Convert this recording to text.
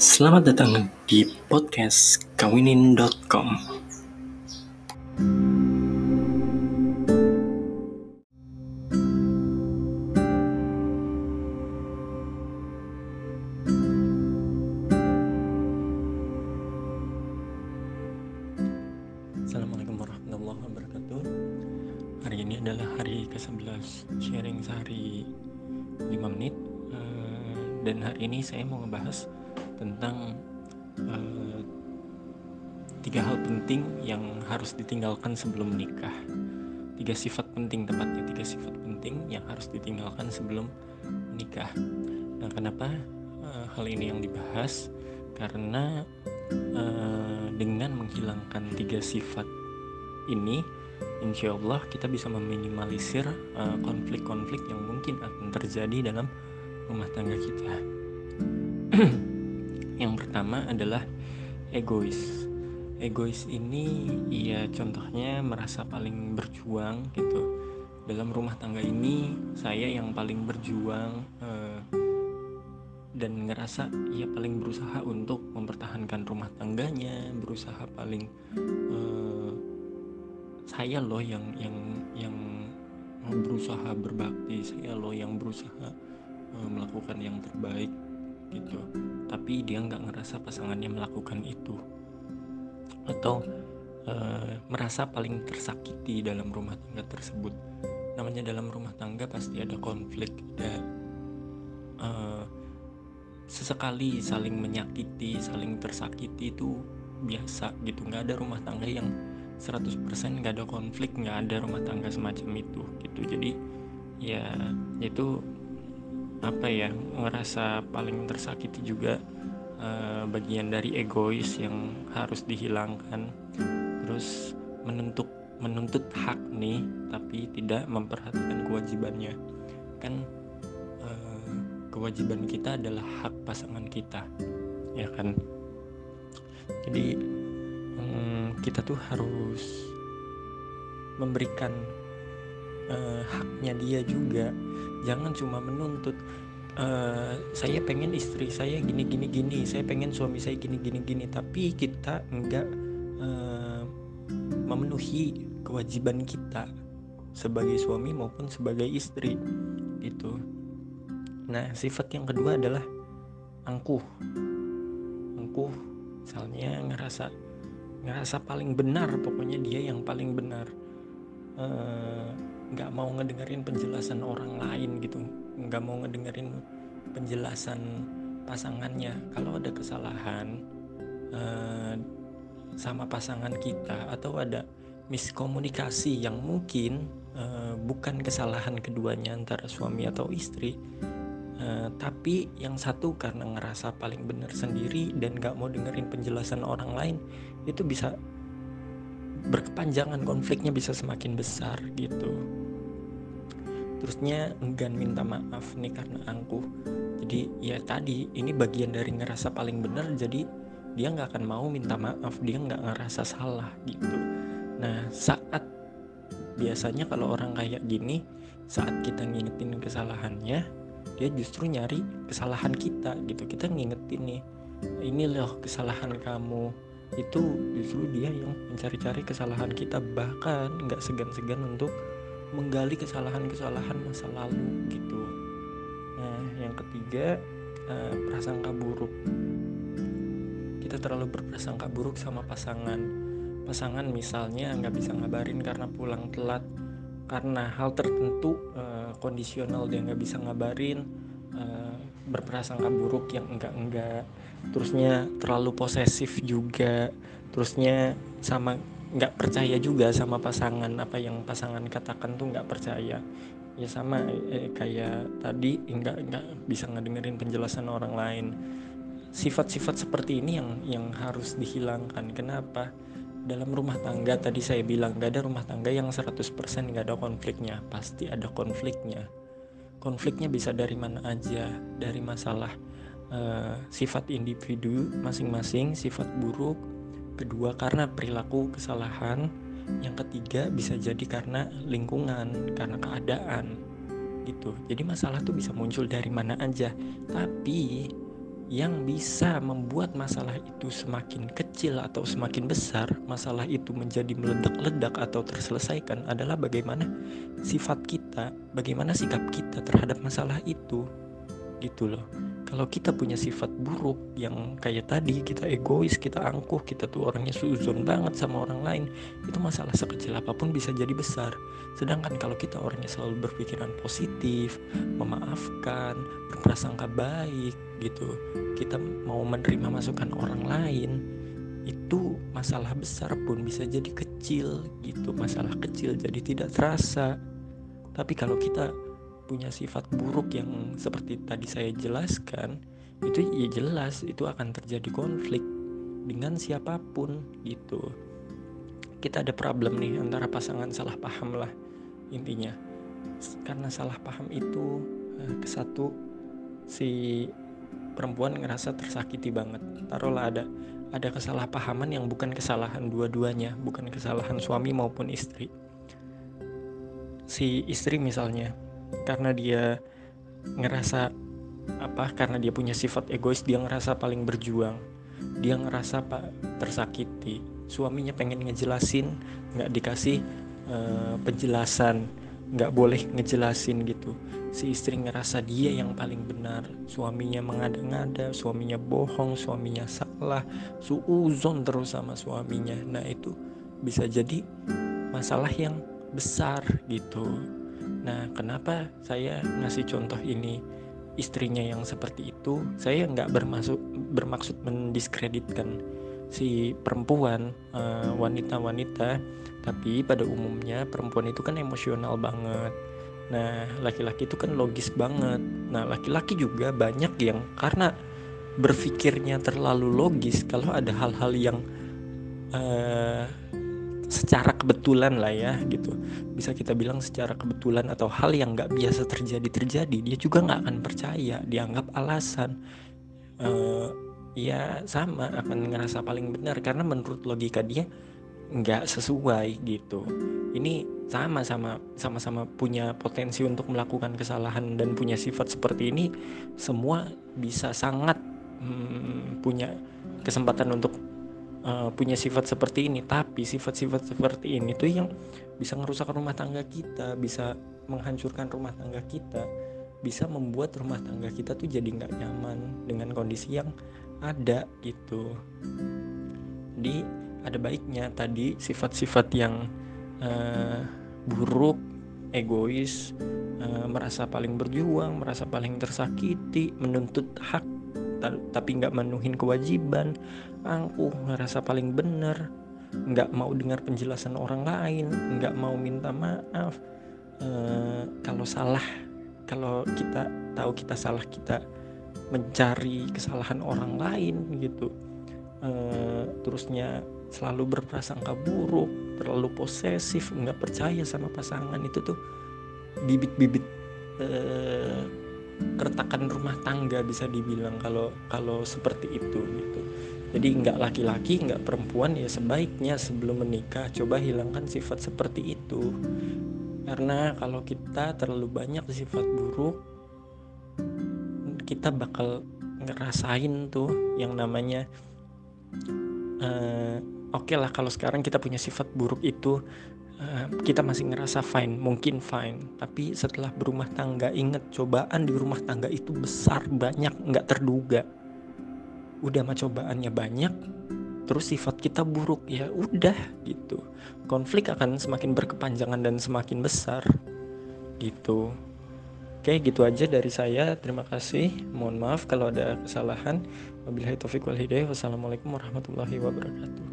Selamat datang di podcast kawinin.com. Assalamualaikum warahmatullahi wabarakatuh. Hari ini adalah hari ke-11 sharing sehari 5 menit Eh, dan hari ini saya mau ngebahas tentang eh, tiga hal penting yang harus ditinggalkan sebelum menikah. Tiga sifat penting tepatnya tiga sifat penting yang harus ditinggalkan sebelum menikah. Nah, kenapa eh, hal ini yang dibahas? Karena eh, dengan menghilangkan tiga sifat ini, insya Allah kita bisa meminimalisir konflik-konflik yang mungkin akan terjadi dalam rumah tangga kita. yang pertama adalah egois. Egois ini ya contohnya merasa paling berjuang gitu. Dalam rumah tangga ini saya yang paling berjuang eh, dan ngerasa ya paling berusaha untuk mempertahankan rumah tangganya, berusaha paling eh, saya loh yang yang yang berusaha berbakti, saya loh yang berusaha uh, melakukan yang terbaik gitu. Tapi dia nggak ngerasa pasangannya melakukan itu. Atau uh, merasa paling tersakiti dalam rumah tangga tersebut. Namanya dalam rumah tangga pasti ada konflik ada uh, sesekali saling menyakiti saling tersakiti itu biasa gitu. Nggak ada rumah tangga yang 100% nggak ada konflik nggak ada rumah tangga semacam itu gitu. Jadi ya itu apa ya ngerasa paling tersakiti juga uh, bagian dari egois yang harus dihilangkan. Terus menuntut menuntut hak nih tapi tidak memperhatikan kewajibannya. Kan uh, kewajiban kita adalah hak pasangan kita ya kan? Jadi um, kita tuh harus memberikan uh, haknya dia juga. Jangan cuma menuntut uh, saya pengen istri saya gini gini gini saya pengen suami saya gini gini gini. Tapi kita enggak uh, memenuhi kewajiban kita sebagai suami maupun sebagai istri gitu. Nah sifat yang kedua adalah angkuh. Angkuh misalnya ngerasa ngerasa paling benar pokoknya dia yang paling benar nggak mau ngedengerin penjelasan orang lain gitu. Nggak mau ngedengerin penjelasan pasangannya. Kalau ada kesalahan uh, sama pasangan kita atau ada miskomunikasi yang mungkin uh, bukan kesalahan keduanya antara suami atau istri uh, tapi yang satu karena ngerasa paling benar sendiri dan nggak mau dengerin penjelasan orang lain itu bisa berkepanjangan konfliknya bisa semakin besar gitu. Terusnya enggan minta maaf nih karena angkuh. Jadi ya tadi ini bagian dari ngerasa paling benar jadi dia nggak akan mau minta maaf dia nggak ngerasa salah gitu. Nah saat biasanya kalau orang kayak gini saat kita ngingetin kesalahannya dia justru nyari kesalahan kita gitu. Kita ngingetin nih ini loh kesalahan kamu itu justru dia yang mencari-cari kesalahan kita bahkan nggak segan-segan untuk menggali kesalahan-kesalahan masa lalu gitu. Nah, yang ketiga uh, prasangka buruk. Kita terlalu berprasangka buruk sama pasangan. Pasangan misalnya nggak bisa ngabarin karena pulang telat, karena hal tertentu uh, kondisional dia nggak bisa ngabarin, uh, berprasangka buruk yang enggak-enggak. Terusnya terlalu posesif juga. Terusnya sama nggak percaya juga sama pasangan. Apa yang pasangan katakan tuh nggak percaya. Ya sama eh, kayak tadi nggak nggak bisa ngedengerin penjelasan orang lain. Sifat-sifat seperti ini yang yang harus dihilangkan. Kenapa? Dalam rumah tangga tadi saya bilang nggak ada rumah tangga yang 100% nggak ada konfliknya. Pasti ada konfliknya konfliknya bisa dari mana aja? Dari masalah uh, sifat individu masing-masing sifat buruk kedua karena perilaku kesalahan yang ketiga bisa jadi karena lingkungan karena keadaan gitu. Jadi masalah tuh bisa muncul dari mana aja. Tapi yang bisa membuat masalah itu semakin kecil atau semakin besar, masalah itu menjadi meledak-ledak atau terselesaikan adalah bagaimana sifat kita, bagaimana sikap kita terhadap masalah itu. Gitu loh. Kalau kita punya sifat buruk yang kayak tadi, kita egois, kita angkuh, kita tuh orangnya suzon banget sama orang lain, itu masalah sekecil apa pun bisa jadi besar. Sedangkan kalau kita orangnya selalu berpikiran positif, memaafkan, berprasangka baik, gitu, kita mau menerima masukan orang lain, itu masalah besar pun bisa jadi kecil, gitu, masalah kecil jadi tidak terasa. Tapi kalau kita punya sifat buruk yang seperti tadi saya jelaskan itu ya jelas itu akan terjadi konflik dengan siapa pun gitu. Kita ada problem nih antara pasangan salah paham lah intinya. Karena salah paham itu eh, ke satu si perempuan ngerasa tersakiti banget. Taruhlah ada ada kesalahpahaman yang bukan kesalahan dua-duanya bukan kesalahan suami maupun istri. Si istri misalnya karena dia ngerasa apa karena dia punya sifat egois dia ngerasa paling berjuang. Dia ngerasa pak tersakiti. Suaminya pengen ngejelasin nggak dikasih uh, penjelasan nggak boleh ngejelasin gitu. Si istri ngerasa dia yang paling benar. Suaminya mengada-ngada suaminya bohong suaminya salah suuzon terus sama suaminya. Nah itu bisa jadi masalah yang besar gitu Nah, kenapa saya ngasih contoh ini istrinya yang seperti itu? Saya nggak bermaksud bermaksud mendiskreditkan si perempuan eh, wanita-wanita, tapi pada umumnya perempuan itu kan emosional banget. Nah, laki-laki itu kan logis banget. Nah, laki-laki juga banyak yang karena berpikirnya terlalu logis kalau ada hal-hal yang uh, secara kebetulan lah ya gitu. Bisa kita bilang secara kebetulan atau hal yang nggak biasa terjadi terjadi dia juga nggak akan percaya dianggap alasan. Uh, ya sama akan ngerasa paling benar karena menurut logika dia nggak sesuai gitu. Ini sama sama sama-sama punya potensi untuk melakukan kesalahan dan punya sifat seperti ini semua bisa sangat hmm, punya kesempatan untuk uh, punya sifat seperti ini. Tapi sifat-sifat seperti ini tuh yang bisa merusak rumah tangga kita bisa menghancurkan rumah tangga kita bisa membuat rumah tangga kita tuh jadi nggak nyaman dengan kondisi yang ada gitu. Di ada baiknya tadi sifat-sifat yang uh, buruk egois uh, merasa paling berjuang merasa paling tersakiti menuntut hak tapi nggak menuhin kewajiban. Angkuh ngerasa paling bener nggak mau dengar penjelasan orang lain nggak mau minta maaf. E, kalau salah kalau kita tahu kita salah kita mencari kesalahan orang lain gitu. E, terusnya selalu berprasangka buruk terlalu posesif nggak percaya sama pasangan. Itu tuh bibit-bibit e, keretakan rumah tangga bisa dibilang kalau kalau seperti itu gitu. Jadi nggak laki-laki nggak perempuan ya sebaiknya sebelum menikah coba hilangkan sifat seperti itu. Karena kalau kita terlalu banyak sifat buruk kita bakal ngerasain tuh yang namanya uh, oke okay lah kalau sekarang kita punya sifat buruk itu Eh, kita masih ngerasa fine, mungkin fine. Tapi setelah berumah tangga, inget cobaan di rumah tangga itu besar, banyak, nggak terduga. Udah mah cobaannya banyak, terus sifat kita buruk ya udah gitu. Konflik akan semakin berkepanjangan dan semakin besar gitu. Oke, gitu aja dari saya. Terima kasih. Mohon maaf kalau ada kesalahan. Wabillahi taufiq wal hidayah. Wassalamualaikum warahmatullahi wabarakatuh.